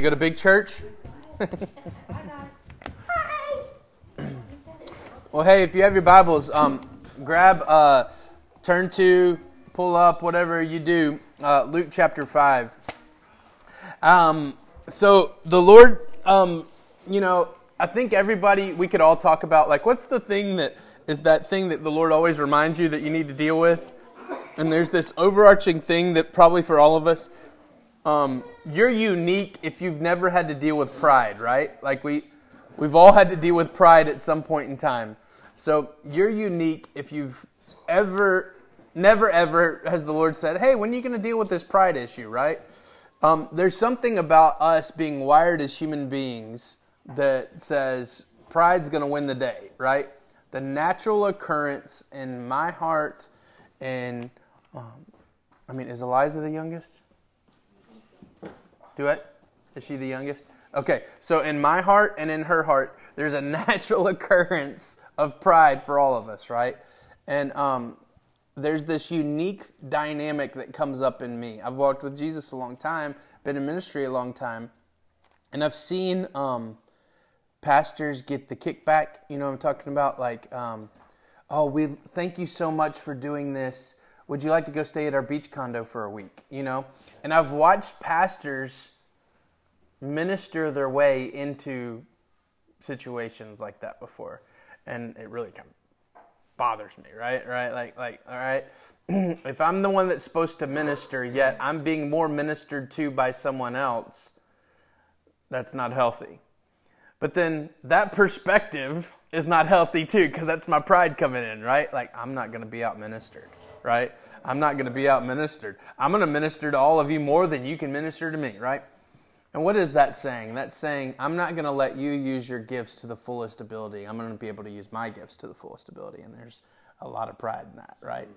You go to big church? well, hey, if you have your Bibles, um, grab, uh, turn to, pull up, whatever you do, uh, Luke chapter 5. Um, so the Lord, um, you know, I think everybody, we could all talk about, like, what's the thing that is that thing that the Lord always reminds you that you need to deal with? And there's this overarching thing that probably for all of us, um, you're unique if you've never had to deal with pride, right? Like we, we've all had to deal with pride at some point in time. So you're unique if you've ever, never ever has the Lord said, "Hey, when are you going to deal with this pride issue?" Right? Um, there's something about us being wired as human beings that says pride's going to win the day, right? The natural occurrence in my heart, and um, I mean, is Eliza the youngest? Is she the youngest? Okay, so in my heart and in her heart, there's a natural occurrence of pride for all of us, right? And um, there's this unique dynamic that comes up in me. I've walked with Jesus a long time, been in ministry a long time, and I've seen um, pastors get the kickback. You know what I'm talking about? Like, um, oh, we thank you so much for doing this. Would you like to go stay at our beach condo for a week? You know, and I've watched pastors minister their way into situations like that before. And it really kind of bothers me, right? Right? Like like all right. if I'm the one that's supposed to minister, yet I'm being more ministered to by someone else, that's not healthy. But then that perspective is not healthy too, because that's my pride coming in, right? Like, I'm not going to be out ministered, right? I'm not going to be out ministered. I'm going to minister to all of you more than you can minister to me, right? And what is that saying? That's saying, I'm not going to let you use your gifts to the fullest ability. I'm going to be able to use my gifts to the fullest ability. And there's a lot of pride in that, right?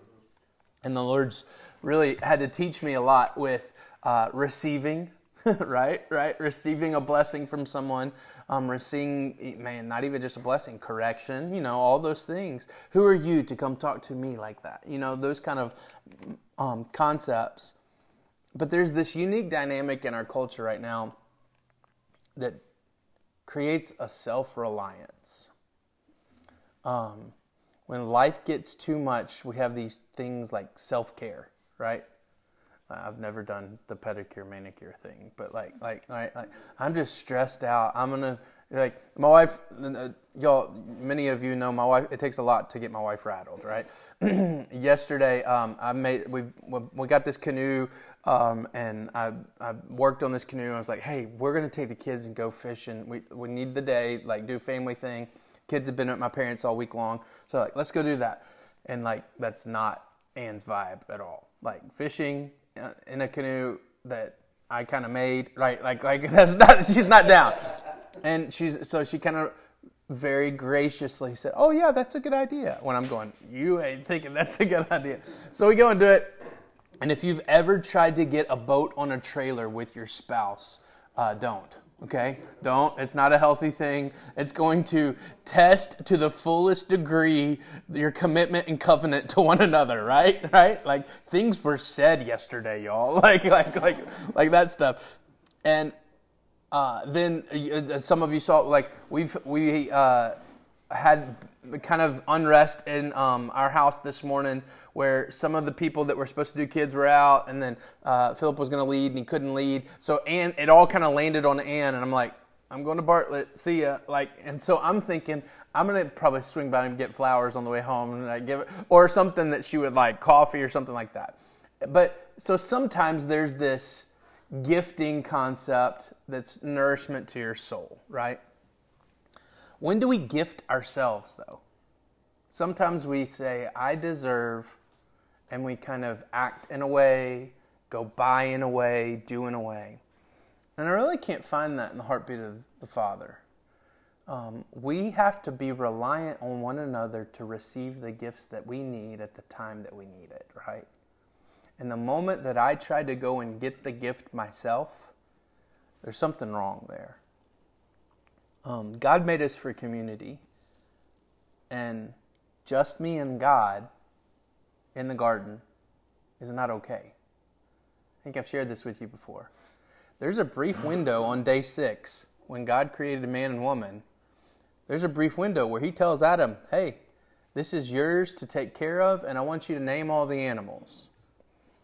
And the Lord's really had to teach me a lot with uh, receiving, right? Right? Receiving a blessing from someone, um, receiving, man, not even just a blessing, correction, you know, all those things. Who are you to come talk to me like that? You know, those kind of um, concepts. But there's this unique dynamic in our culture right now that creates a self reliance. Um, when life gets too much, we have these things like self care, right? I've never done the pedicure manicure thing, but like like like, like I'm just stressed out. I'm gonna like my wife. Y'all, many of you know my wife. It takes a lot to get my wife rattled, right? Yesterday, um, I made we we got this canoe, um, and I I worked on this canoe. I was like, hey, we're gonna take the kids and go fishing. We we need the day, like do family thing. Kids have been at my parents all week long, so like let's go do that. And like that's not Anne's vibe at all. Like fishing uh, in a canoe that I kind of made, right? Like like that's not she's not down. And she's so she kind of very graciously said, "Oh yeah, that's a good idea." When I'm going, "You ain't thinking that's a good idea." So we go and do it. And if you've ever tried to get a boat on a trailer with your spouse, uh, don't. Okay? Don't. It's not a healthy thing. It's going to test to the fullest degree your commitment and covenant to one another, right? Right? Like things were said yesterday, y'all. Like like like like that stuff. And uh, then uh, some of you saw like we've we uh, had kind of unrest in um, our house this morning where some of the people that were supposed to do kids were out and then uh, philip was going to lead and he couldn't lead. So Ann, it all kind of landed on ann and i'm like i'm going to bartlett. See ya. Like and so i'm thinking i'm going to probably swing by and get flowers on the way home and I give it or something that she would like coffee or something like that. But so sometimes there's this gifting concept that's nourishment to your soul right when do we gift ourselves, though? Sometimes we say, I deserve, and we kind of act in a way, go by in a way, do in a way. And I really can't find that in the heartbeat of the Father. Um, we have to be reliant on one another to receive the gifts that we need at the time that we need it, right? And the moment that I try to go and get the gift myself, there's something wrong there. Um, God made us for community, and just me and God in the garden is not okay. I think I've shared this with you before. there's a brief window on day six when God created a man and woman. There's a brief window where he tells Adam, hey, this is yours to take care of, and I want you to name all the animals.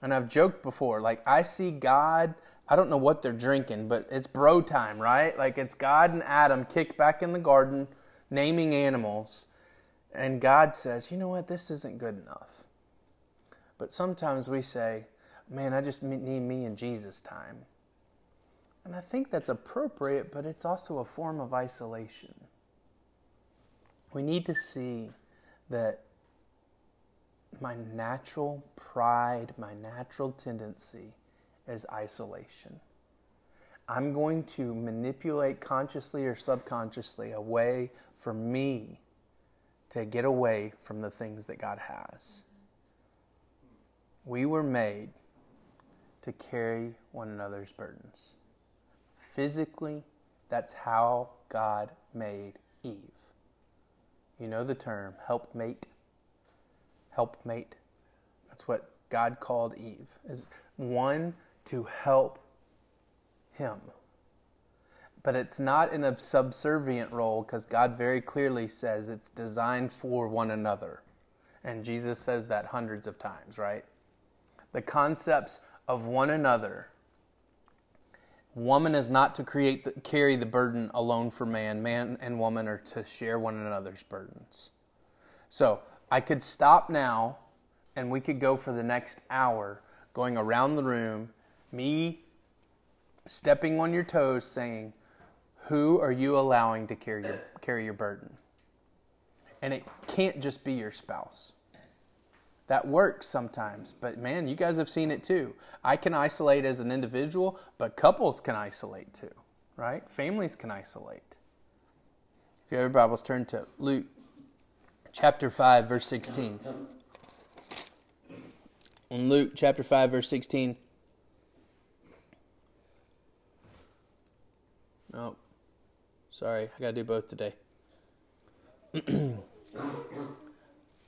And I've joked before, like, I see God, I don't know what they're drinking, but it's bro time, right? Like, it's God and Adam kicked back in the garden, naming animals. And God says, you know what, this isn't good enough. But sometimes we say, man, I just need me and Jesus time. And I think that's appropriate, but it's also a form of isolation. We need to see that my natural pride, my natural tendency is isolation. I'm going to manipulate consciously or subconsciously a way for me to get away from the things that God has. We were made to carry one another's burdens. Physically, that's how God made Eve. You know the term helpmate. Helpmate. That's what God called Eve, is one to help him. But it's not in a subservient role because God very clearly says it's designed for one another. And Jesus says that hundreds of times, right? The concepts of one another. Woman is not to create the, carry the burden alone for man. Man and woman are to share one another's burdens. So I could stop now and we could go for the next hour going around the room, me stepping on your toes saying, Who are you allowing to carry your, carry your burden? And it can't just be your spouse that works sometimes. But man, you guys have seen it too. I can isolate as an individual, but couples can isolate too, right? Families can isolate. If you have your Bibles, turn to Luke chapter 5, verse 16. In Luke chapter 5, verse 16. Oh, sorry, I gotta do both today.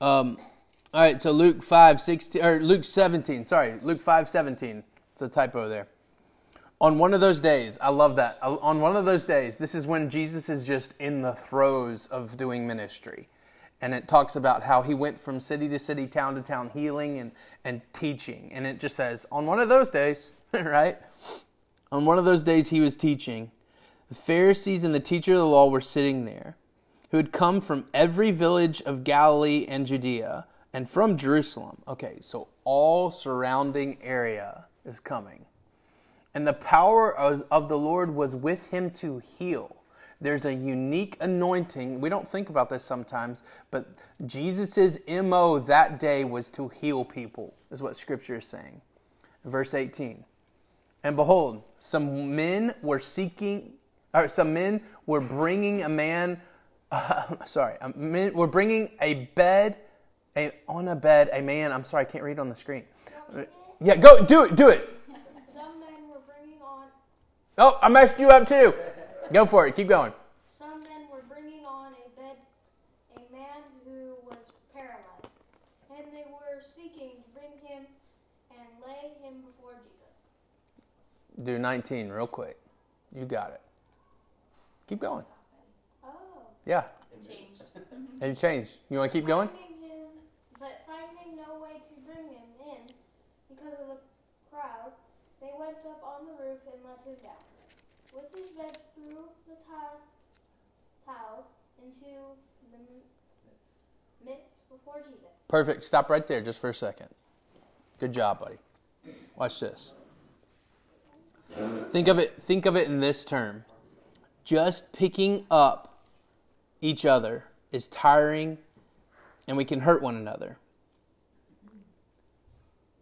um, all right, so Luke 5, 16, or Luke 17, sorry, Luke 5, 17. It's a typo there. On one of those days, I love that. On one of those days, this is when Jesus is just in the throes of doing ministry. And it talks about how he went from city to city, town to town, healing and, and teaching. And it just says, on one of those days, right? On one of those days, he was teaching. The Pharisees and the teacher of the law were sitting there, who had come from every village of Galilee and Judea and from Jerusalem. Okay, so all surrounding area is coming. And the power of the Lord was with him to heal. There's a unique anointing. We don't think about this sometimes, but Jesus' MO that day was to heal people, is what Scripture is saying. Verse 18. And behold, some men were seeking, or some men were bringing a man, uh, sorry, men were bringing a bed a, on a bed, a man, I'm sorry, I can't read on the screen. Yeah, go, do it, do it. Some men were bringing on. Oh, I messed you up too. Go for it, keep going. Some men were bringing on a bed a man who was paralyzed, and they were seeking to bring him and lay him before Jesus. Do 19 real quick. You got it. Keep going. Oh. Yeah. It changed. It changed. You want to keep going? Finding him, but finding no way to bring him in because of the crowd, they went up on the roof and let him down. With his bed threw the ti- towels into the midst before Jesus. Perfect. Stop right there just for a second. Good job, buddy. Watch this. Think of it think of it in this term. Just picking up each other is tiring and we can hurt one another.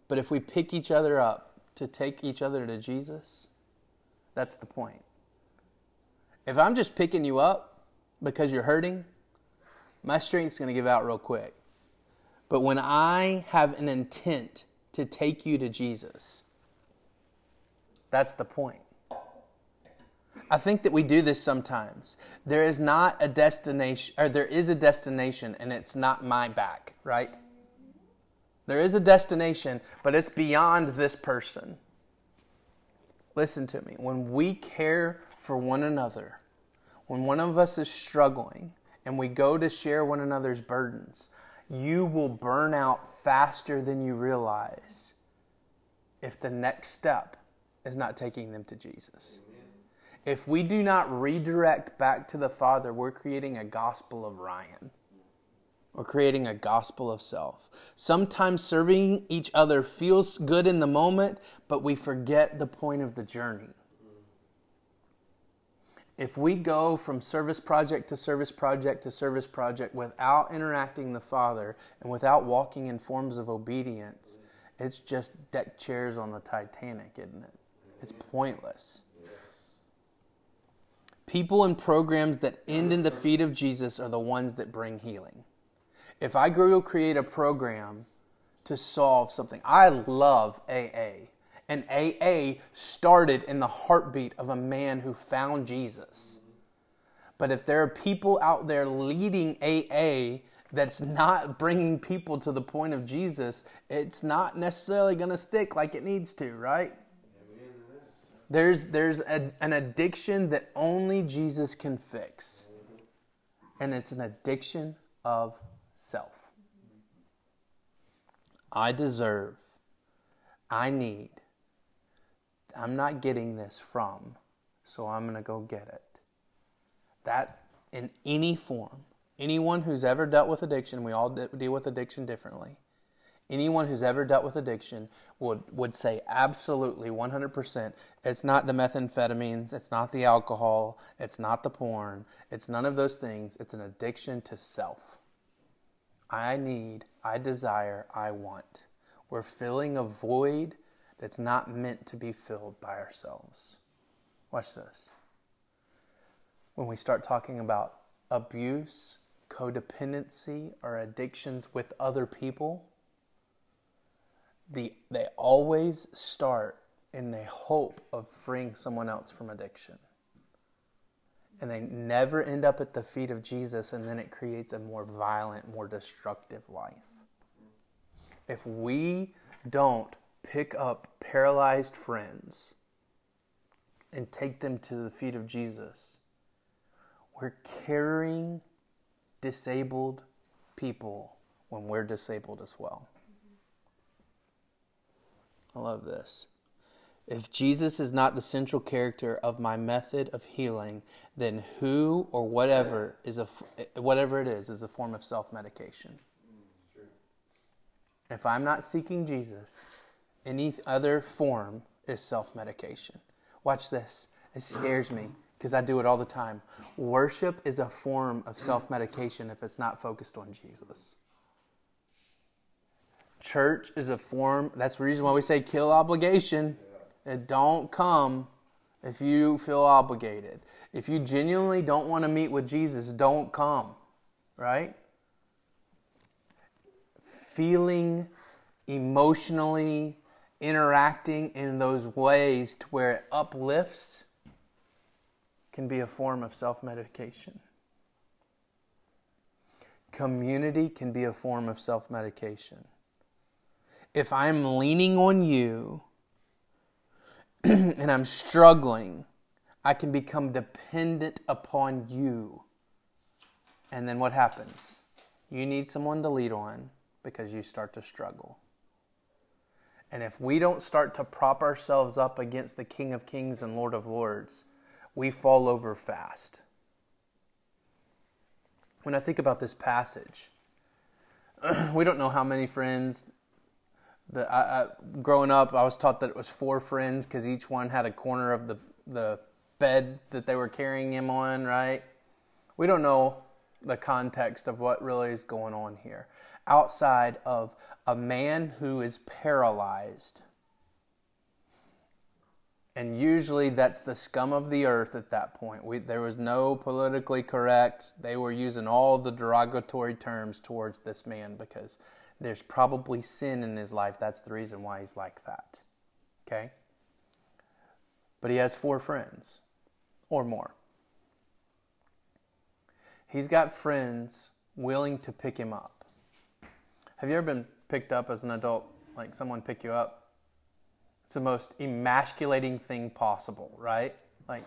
But if we pick each other up to take each other to Jesus, that's the point. If I'm just picking you up because you're hurting, my strength's going to give out real quick. But when I have an intent to take you to Jesus, that's the point. I think that we do this sometimes. There is not a destination, or there is a destination, and it's not my back, right? There is a destination, but it's beyond this person. listen to me, when we care for one another, when one of us is struggling and we go to share one another's burdens, you will burn out faster than you realize if the next step is not taking them to Jesus. If we do not redirect back to the Father, we're creating a gospel of Ryan. We're creating a gospel of self. Sometimes serving each other feels good in the moment, but we forget the point of the journey. If we go from service project to service project to service project without interacting the Father and without walking in forms of obedience, it's just deck chairs on the Titanic, isn't it? It's pointless. People and programs that end in the feet of Jesus are the ones that bring healing. If I go create a program to solve something, I love AA. And AA started in the heartbeat of a man who found Jesus. But if there are people out there leading AA that's not bringing people to the point of Jesus, it's not necessarily going to stick like it needs to, right? There's, there's a, an addiction that only Jesus can fix, and it's an addiction of self. I deserve, I need, I'm not getting this from, so I'm going to go get it. That in any form, anyone who's ever dealt with addiction, we all deal with addiction differently anyone who's ever dealt with addiction would, would say absolutely 100% it's not the methamphetamines, it's not the alcohol, it's not the porn, it's none of those things. It's an addiction to self. I need, I desire, I want. We're filling a void that's not meant to be filled by ourselves. Watch this. When we start talking about abuse, codependency, or addictions with other people, the, they always start in the hope of freeing someone else from addiction. And they never end up at the feet of Jesus, and then it creates a more violent, more destructive life. If we don't pick up paralyzed friends and take them to the feet of Jesus, we're carrying disabled people when we're disabled as well. I love this. If Jesus is not the central character of my method of healing, then who or whatever is a whatever it is is a form of self-medication. If I'm not seeking Jesus, any other form is self-medication. Watch this. It scares me because I do it all the time. Worship is a form of self-medication if it's not focused on Jesus. Church is a form, that's the reason why we say kill obligation. It don't come if you feel obligated. If you genuinely don't want to meet with Jesus, don't come, right? Feeling emotionally interacting in those ways to where it uplifts can be a form of self medication. Community can be a form of self medication if I'm leaning on you and I'm struggling, I can become dependent upon you. And then what happens? You need someone to lead on because you start to struggle. And if we don't start to prop ourselves up against the King of Kings and Lord of Lords, we fall over fast. When I think about this passage, we don't know how many friends the, I, I, growing up, I was taught that it was four friends because each one had a corner of the, the bed that they were carrying him on, right? We don't know the context of what really is going on here. Outside of a man who is paralyzed. And usually that's the scum of the earth at that point. We, there was no politically correct. They were using all the derogatory terms towards this man because there's probably sin in his life. That's the reason why he's like that. Okay? But he has four friends or more. He's got friends willing to pick him up. Have you ever been picked up as an adult? Like someone pick you up? It's the most emasculating thing possible, right? Like,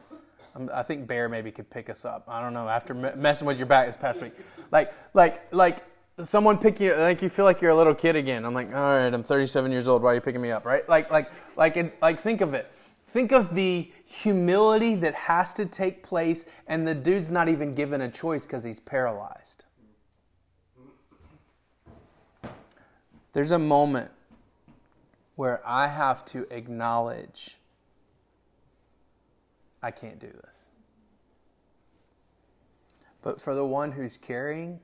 um, I think Bear maybe could pick us up. I don't know. After messing with your back this past week, like, like, like someone pick you, like you feel like you're a little kid again. I'm like, all right, I'm 37 years old. Why are you picking me up, right? Like, like, like, like, think of it. Think of the humility that has to take place, and the dude's not even given a choice because he's paralyzed. There's a moment where I have to acknowledge I can't do this. But for the one who's carrying,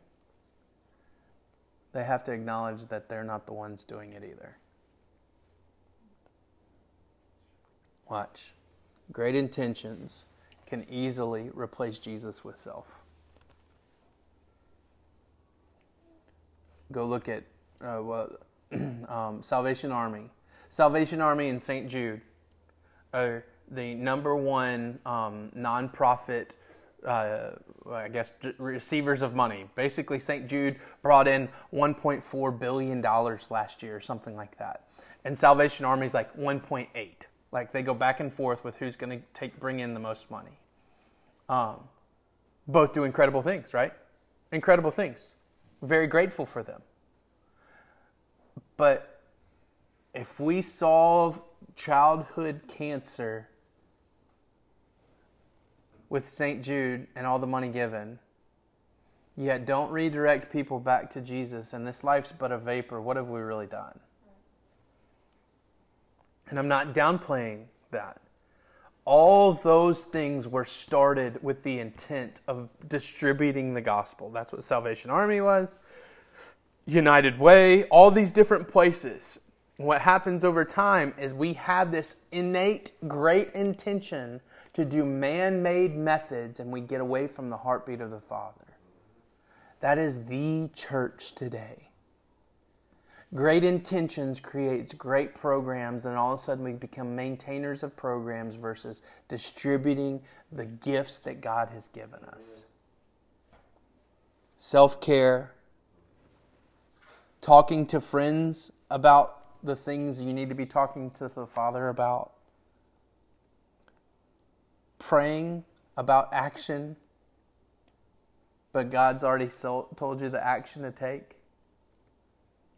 they have to acknowledge that they're not the ones doing it either. Watch. Great intentions can easily replace Jesus with self. Go look at uh, what, um, Salvation Army. Salvation Army and St. Jude are the number one um, nonprofit, uh, I guess, receivers of money. Basically, St. Jude brought in $1.4 billion last year, something like that. And Salvation Army is like 1.8. Like they go back and forth with who's going to take bring in the most money. Um, both do incredible things, right? Incredible things. Very grateful for them. But if we solve childhood cancer with St. Jude and all the money given, yet don't redirect people back to Jesus, and this life's but a vapor, what have we really done? And I'm not downplaying that. All those things were started with the intent of distributing the gospel. That's what Salvation Army was. United Way, all these different places. What happens over time is we have this innate great intention to do man made methods and we get away from the heartbeat of the Father. That is the church today. Great intentions creates great programs, and all of a sudden we become maintainers of programs versus distributing the gifts that God has given us. Self care, talking to friends about the things you need to be talking to the Father about, praying about action, but God's already told you the action to take.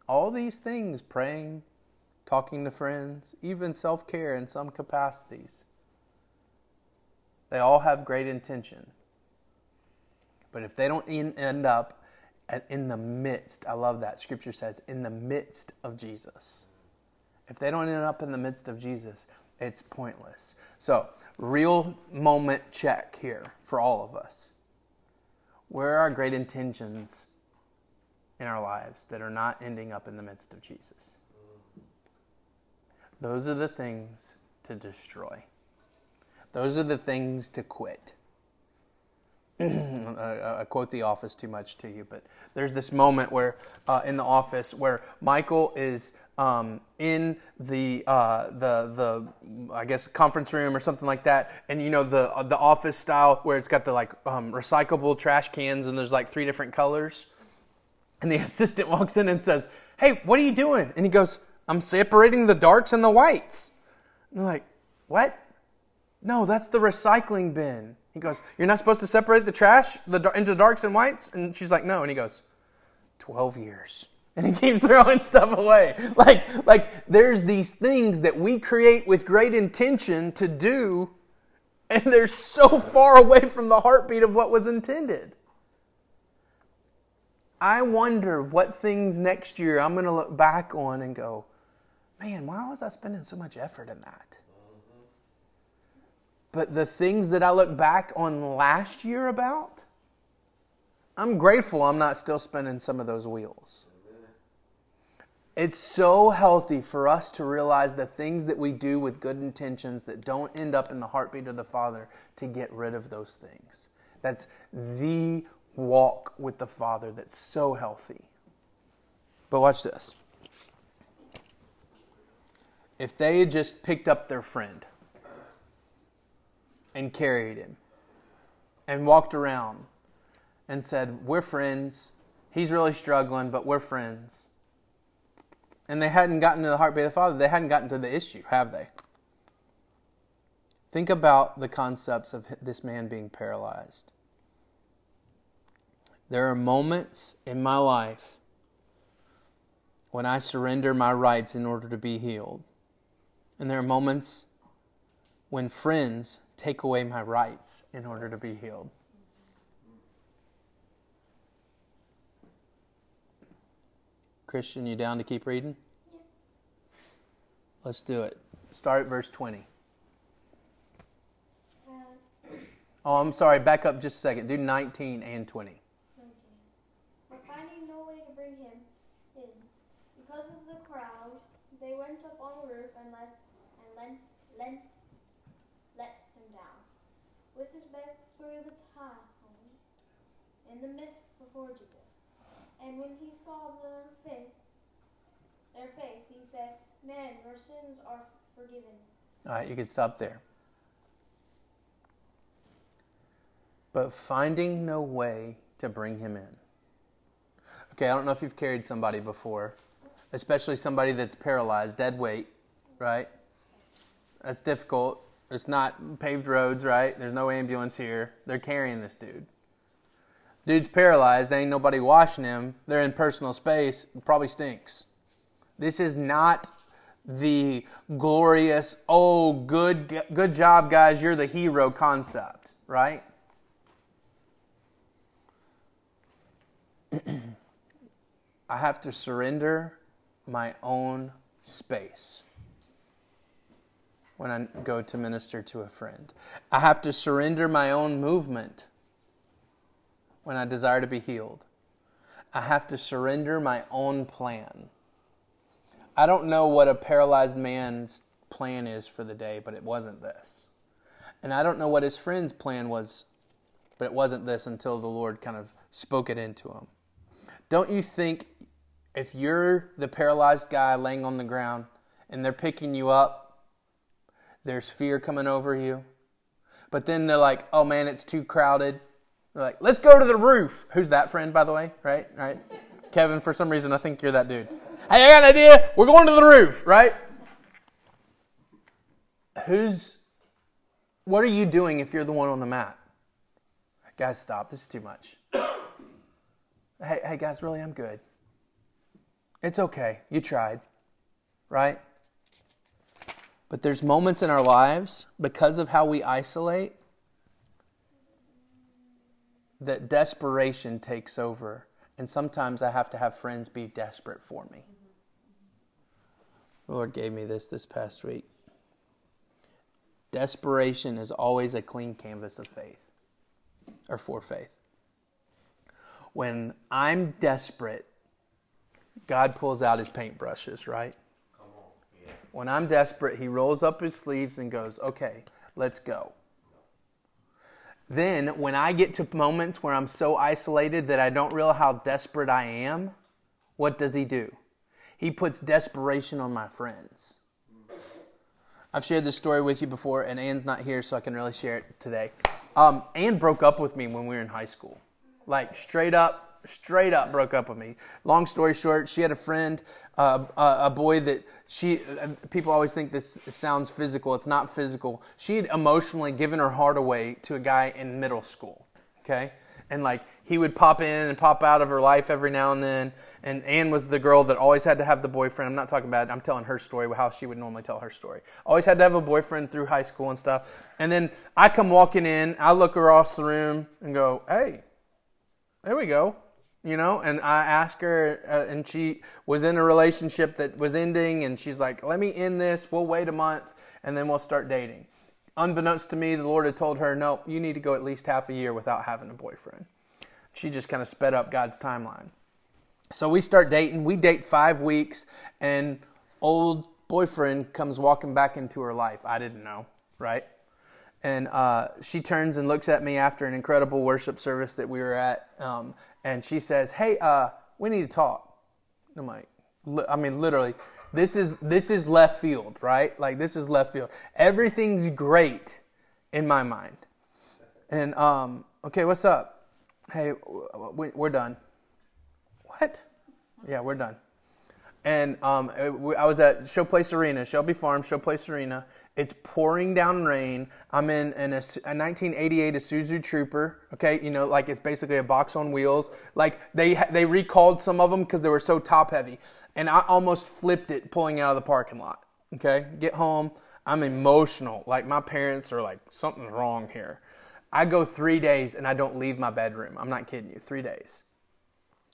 All these things, praying, talking to friends, even self care in some capacities, they all have great intention. But if they don't end up in the midst, I love that. Scripture says, in the midst of Jesus. If they don't end up in the midst of Jesus, it's pointless. So, real moment check here for all of us. Where are our great intentions in our lives that are not ending up in the midst of Jesus? Those are the things to destroy. Those are the things to quit. I quote The Office too much to you, but there's this moment where uh, in The Office where Michael is um, in the uh, the the I guess conference room or something like that, and you know the the office style where it's got the like um, recyclable trash cans and there's like three different colors, and the assistant walks in and says, "Hey, what are you doing?" And he goes, "I'm separating the darks and the whites." And they're like, "What?" No, that's the recycling bin. He goes, You're not supposed to separate the trash the, into darks and whites? And she's like, No. And he goes, 12 years. And he keeps throwing stuff away. Like, like there's these things that we create with great intention to do, and they're so far away from the heartbeat of what was intended. I wonder what things next year I'm going to look back on and go, man, why was I spending so much effort in that? But the things that I look back on last year about, I'm grateful I'm not still spinning some of those wheels. It's so healthy for us to realize the things that we do with good intentions that don't end up in the heartbeat of the Father to get rid of those things. That's the walk with the Father that's so healthy. But watch this. If they had just picked up their friend, and carried him and walked around and said, We're friends. He's really struggling, but we're friends. And they hadn't gotten to the heartbeat of the Father. They hadn't gotten to the issue, have they? Think about the concepts of this man being paralyzed. There are moments in my life when I surrender my rights in order to be healed. And there are moments when friends take away my rights in order to be healed. Christian, you down to keep reading? Yeah. Let's do it. Start at verse 20. Uh, Oh, I'm sorry. Back up just a second. Do 19 and 20. But finding no way to bring him in, because of the crowd, they went up on the roof and let and lent, lent, let him down, with his bed through the tiles, in the midst before Jesus. And when he saw their faith, their faith, he said, "Men, your sins are forgiven." All right, you can stop there. But finding no way to bring him in. Okay, I don't know if you've carried somebody before, especially somebody that's paralyzed, dead weight, right? That's difficult. It's not paved roads, right? There's no ambulance here. They're carrying this dude. Dude's paralyzed. There ain't nobody washing him. They're in personal space. It probably stinks. This is not the glorious, oh, good, good job, guys. You're the hero concept, right? I have to surrender my own space when I go to minister to a friend. I have to surrender my own movement when I desire to be healed. I have to surrender my own plan. I don't know what a paralyzed man's plan is for the day, but it wasn't this. And I don't know what his friend's plan was, but it wasn't this until the Lord kind of spoke it into him. Don't you think if you're the paralyzed guy laying on the ground and they're picking you up, there's fear coming over you? But then they're like, oh man, it's too crowded. They're like, let's go to the roof. Who's that friend, by the way? Right? Right? Kevin, for some reason, I think you're that dude. Hey, I got an idea. We're going to the roof, right? Who's, what are you doing if you're the one on the mat? Guys, stop. This is too much. hey, hey, guys, really, I'm good. It's okay. You tried, right? But there's moments in our lives, because of how we isolate, that desperation takes over. And sometimes I have to have friends be desperate for me. The Lord gave me this this past week. Desperation is always a clean canvas of faith, or for faith. When I'm desperate, God pulls out his paintbrushes, right? When I'm desperate, he rolls up his sleeves and goes, okay, let's go. Then, when I get to moments where I'm so isolated that I don't realize how desperate I am, what does he do? He puts desperation on my friends. I've shared this story with you before, and Anne's not here, so I can really share it today. Um, Anne broke up with me when we were in high school. Like, straight up, straight up broke up with me. Long story short, she had a friend, uh, a, boy that she, people always think this sounds physical. It's not physical. She had emotionally given her heart away to a guy in middle school, okay? And like, he would pop in and pop out of her life every now and then. And Anne was the girl that always had to have the boyfriend. I'm not talking about it. I'm telling her story, how she would normally tell her story. Always had to have a boyfriend through high school and stuff. And then I come walking in, I look across the room and go, hey, there we go you know? And i asked her uh, and she was in a relationship that was ending and she's like let me end this. We'll wait a month and then we'll start dating. Unbeknownst to me the lord had told her no you need to go at least half a year without having a boyfriend. She just kind of sped up god's timeline. So we start dating. We date five weeks and old boyfriend comes walking back into her life. I didn't know right and uh, she turns and looks at me after an incredible worship service that we were at um, and she says hey uh, we need to talk. I'm like li- i mean literally this is this is left field right? Like this is left field. Everything's great in my mind. And um, okay what's up? Hey we're done. What? Yeah we're done and um, I was at Showplace Arena, Shelby Farm, Showplace Arena. It's pouring down rain. I'm in, a, a, 1988 Isuzu Trooper. Okay, you know, like it's basically a box on wheels. Like they they recalled some of them because they were so top heavy, and I almost flipped it pulling out of the parking lot. Okay, get home. I'm emotional. Like my parents are like something's wrong here. I go three days and I don't leave my bedroom. I'm not kidding you. Three days.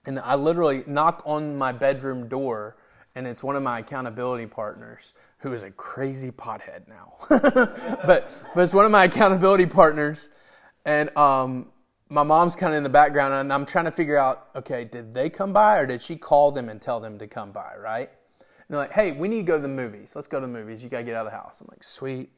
And I literally knock on my bedroom door, and it's one of my accountability partners who is a crazy pothead now. but, but it's one of my accountability partners. And um, my mom's kind of in the background, and I'm trying to figure out okay, did they come by, or did she call them and tell them to come by, right? And they're like, hey, we need to go to the movies. Let's go to the movies. You got to get out of the house. I'm like, sweet.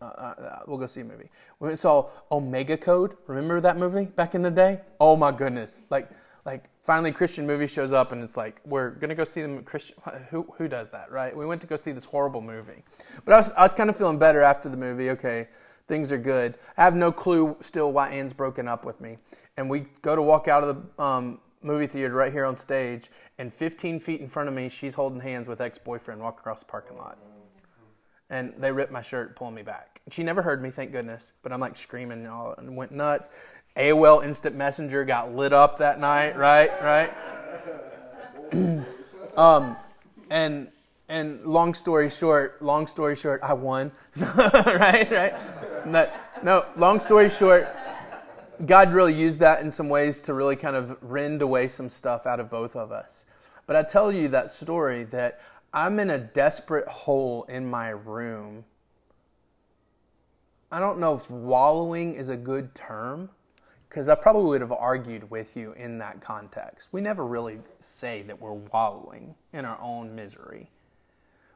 Uh, uh, we'll go see a movie. We saw Omega Code. Remember that movie back in the day? Oh my goodness! Like, like finally, Christian movie shows up, and it's like we're gonna go see the Christian. Who who does that, right? We went to go see this horrible movie, but I was I was kind of feeling better after the movie. Okay, things are good. I have no clue still why Anne's broken up with me, and we go to walk out of the um, movie theater right here on stage, and 15 feet in front of me, she's holding hands with ex-boyfriend walk across the parking lot and they ripped my shirt, pulling me back. She never heard me, thank goodness. But I'm like screaming and, all, and went nuts. AOL Instant Messenger got lit up that night, right? Right? um, and and long story short, long story short, I won, right? Right? No, no, long story short, God really used that in some ways to really kind of rend away some stuff out of both of us. But I tell you that story that I'm in a desperate hole in my room. I don't know if wallowing is a good term because I probably would have argued with you in that context. We never really say that we're wallowing in our own misery.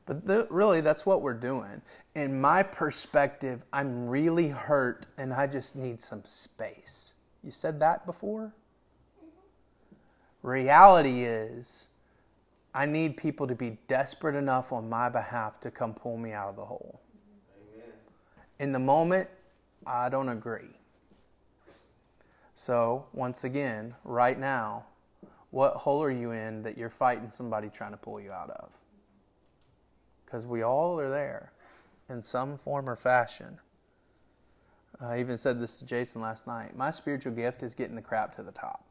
But the, really, that's what we're doing. In my perspective, I'm really hurt and I just need some space. You said that before? Reality is, I need people to be desperate enough on my behalf to come pull me out of the hole. Amen. In the moment, I don't agree. So, once again, right now, what hole are you in that you're fighting somebody trying to pull you out of? Because we all are there in some form or fashion. I even said this to Jason last night. My spiritual gift is getting the crap to the top.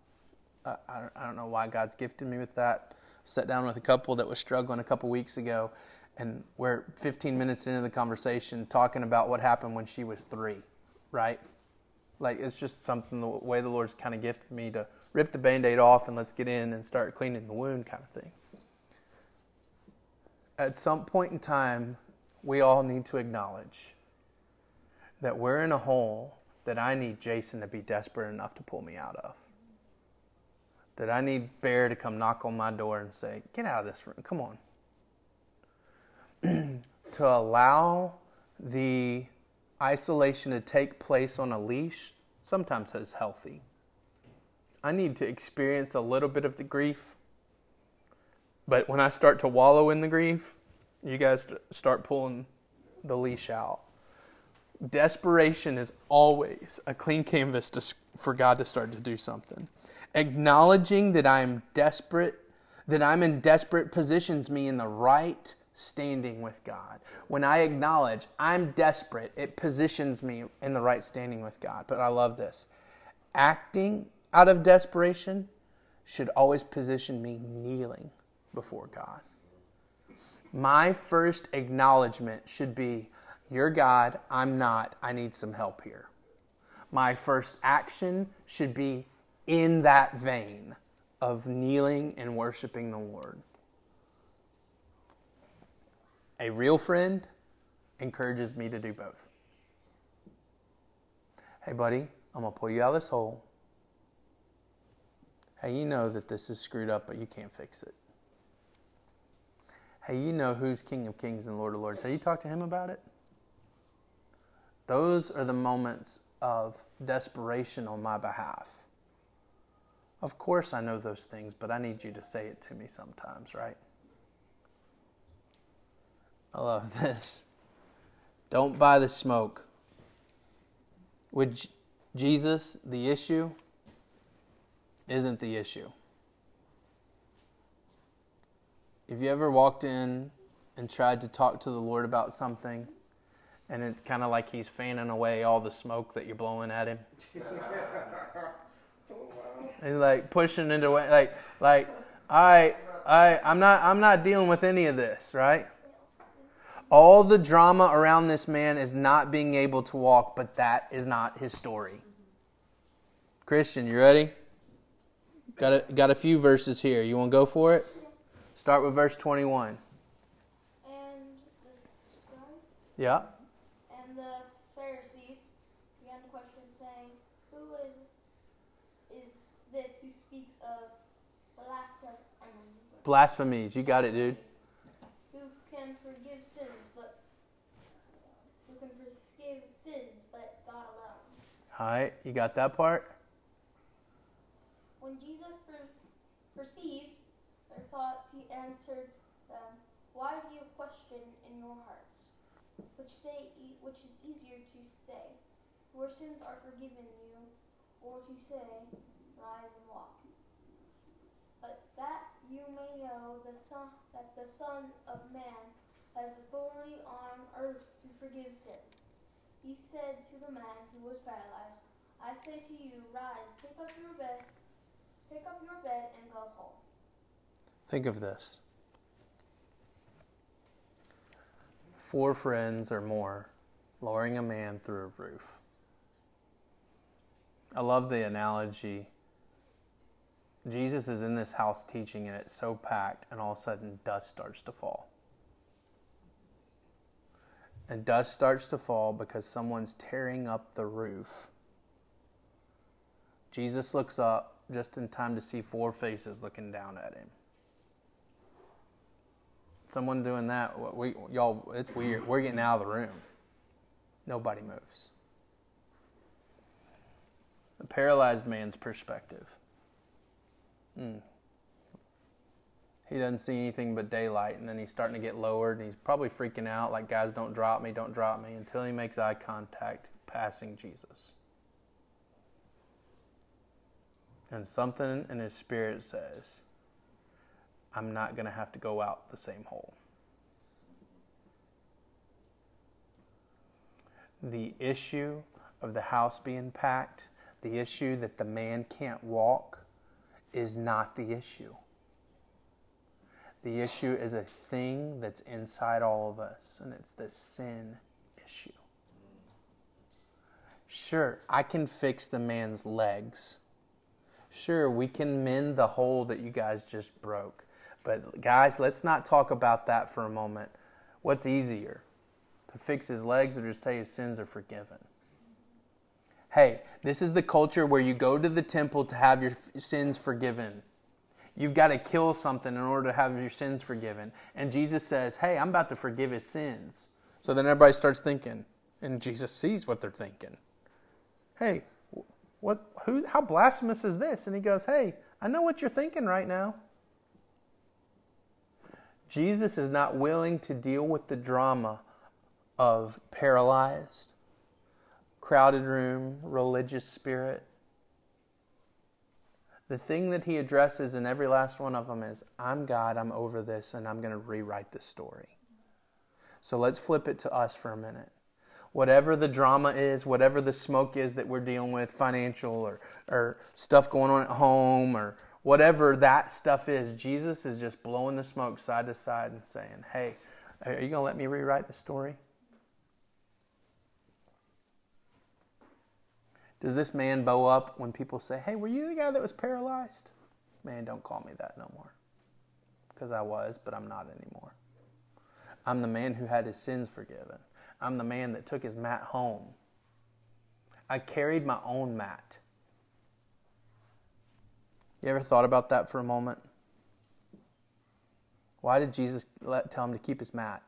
I, I don't know why God's gifted me with that sat down with a couple that was struggling a couple weeks ago, and we're 15 minutes into the conversation talking about what happened when she was three, right? Like it's just something the way the Lord's kind of gifted me to rip the band aid off and let's get in and start cleaning the wound kind of thing. At some point in time, we all need to acknowledge that we're in a hole that I need Jason to be desperate enough to pull me out of that I need Bear to come knock on my door and say, Get out of this room. Come on. to allow the isolation to take place on a leash sometimes is healthy. I need to experience a little bit of the grief. But when I start to wallow in the grief, you guys start pulling the leash out. Desperation is always a clean canvas to, for God to start to do something. Acknowledging that I am desperate, that I'm in desperate positions me in the right standing with God. When I acknowledge I'm desperate, it positions me in the right standing with God. But I love this. Acting out of desperation should always position me kneeling before God. My first acknowledgement should be, You're God, I'm not, I need some help here. My first action should be, in that vein of kneeling and worshiping the Lord. A real friend encourages me to do both. Hey, buddy, I'm going to pull you out of this hole. Hey, you know that this is screwed up, but you can't fix it. Hey, you know who's King of Kings and Lord of Lords. Have you talked to him about it? Those are the moments of desperation on my behalf of course, I know those things, but I need you to say it to me sometimes, right? I love this. Don't buy the smoke. With Jesus, the issue isn't the issue. Have you ever walked in and tried to talk to the Lord about something, and it's kind of like He's fanning away all the smoke that you're blowing at Him? He's like pushing it away, like, like, I, I, I'm not, I'm not dealing with any of this, right? All the drama around this man is not being able to walk, but that is not his story. Christian, you ready? Got a, got a few verses here. You want to go for it? Start with verse 21. And the scribes Yeah. and the Pharisees began to question, saying, Who is is this who speaks of blasphemy? Blasphemies. You got it, dude. Who can forgive sins, but who can forgive sins, but God alone? All right. You got that part? When Jesus per- perceived their thoughts, he answered them, Why do you question in your hearts? Which say, e- which is easier to say, Your sins are forgiven you, or to say, Rise and walk. But that you may know the son, that the Son of Man has authority on earth to forgive sins. He said to the man who was paralyzed, I say to you, rise, pick up your bed, pick up your bed and go home. Think of this four friends or more lowering a man through a roof. I love the analogy. Jesus is in this house teaching, and it's so packed, and all of a sudden, dust starts to fall. And dust starts to fall because someone's tearing up the roof. Jesus looks up just in time to see four faces looking down at him. Someone doing that, we, y'all, it's weird. We're getting out of the room. Nobody moves. The paralyzed man's perspective. Mm. He doesn't see anything but daylight, and then he's starting to get lowered, and he's probably freaking out, like, guys, don't drop me, don't drop me, until he makes eye contact passing Jesus. And something in his spirit says, I'm not going to have to go out the same hole. The issue of the house being packed, the issue that the man can't walk, is not the issue. The issue is a thing that's inside all of us, and it's the sin issue. Sure, I can fix the man's legs. Sure, we can mend the hole that you guys just broke. But, guys, let's not talk about that for a moment. What's easier? To fix his legs or to say his sins are forgiven? Hey, this is the culture where you go to the temple to have your sins forgiven. You've got to kill something in order to have your sins forgiven. And Jesus says, Hey, I'm about to forgive his sins. So then everybody starts thinking, and Jesus sees what they're thinking. Hey, what, who, how blasphemous is this? And he goes, Hey, I know what you're thinking right now. Jesus is not willing to deal with the drama of paralyzed, crowded room, religious spirit. The thing that he addresses in every last one of them is I'm God, I'm over this, and I'm going to rewrite the story. So let's flip it to us for a minute. Whatever the drama is, whatever the smoke is that we're dealing with, financial or, or stuff going on at home or whatever that stuff is, Jesus is just blowing the smoke side to side and saying, Hey, are you going to let me rewrite the story? Does this man bow up when people say, Hey, were you the guy that was paralyzed? Man, don't call me that no more. Because I was, but I'm not anymore. I'm the man who had his sins forgiven. I'm the man that took his mat home. I carried my own mat. You ever thought about that for a moment? Why did Jesus let, tell him to keep his mat?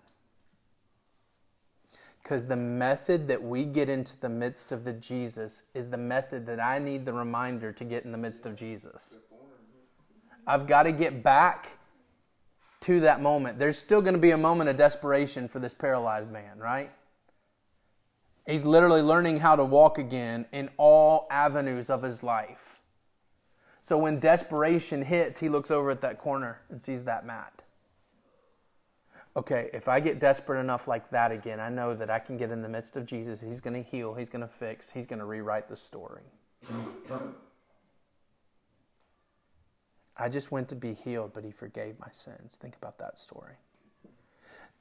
Because the method that we get into the midst of the Jesus is the method that I need the reminder to get in the midst of Jesus. I've got to get back to that moment. There's still going to be a moment of desperation for this paralyzed man, right? He's literally learning how to walk again in all avenues of his life. So when desperation hits, he looks over at that corner and sees that mat. Okay, if I get desperate enough like that again, I know that I can get in the midst of Jesus. He's going to heal, He's going to fix, He's going to rewrite the story. I just went to be healed, but He forgave my sins. Think about that story.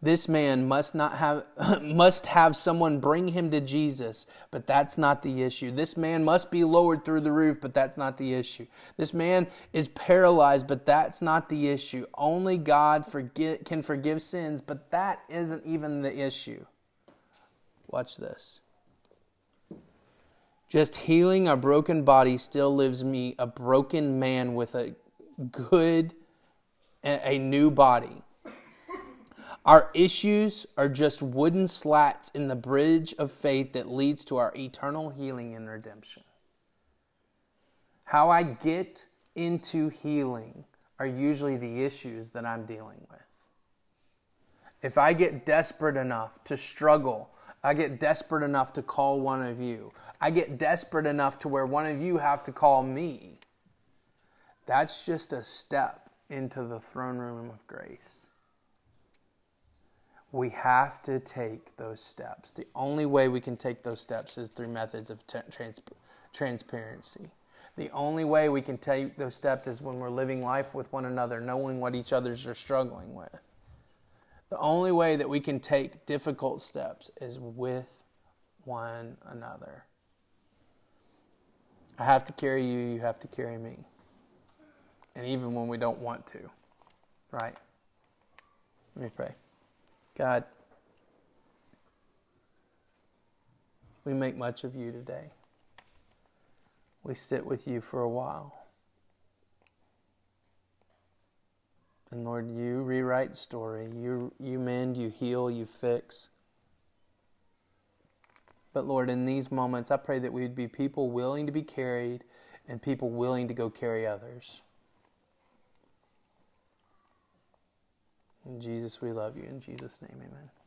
This man must not have must have someone bring him to Jesus, but that's not the issue. This man must be lowered through the roof, but that's not the issue. This man is paralyzed, but that's not the issue. Only God forget, can forgive sins, but that isn't even the issue. Watch this. Just healing a broken body still leaves me a broken man with a good a new body. Our issues are just wooden slats in the bridge of faith that leads to our eternal healing and redemption. How I get into healing are usually the issues that I'm dealing with. If I get desperate enough to struggle, I get desperate enough to call one of you, I get desperate enough to where one of you have to call me, that's just a step into the throne room of grace we have to take those steps. The only way we can take those steps is through methods of t- trans- transparency. The only way we can take those steps is when we're living life with one another, knowing what each other's are struggling with. The only way that we can take difficult steps is with one another. I have to carry you, you have to carry me. And even when we don't want to, right? Let me pray. God, we make much of you today. We sit with you for a while. And Lord, you rewrite story. You, you mend, you heal, you fix. But Lord, in these moments, I pray that we'd be people willing to be carried and people willing to go carry others. In Jesus, we love you. In Jesus' name, amen.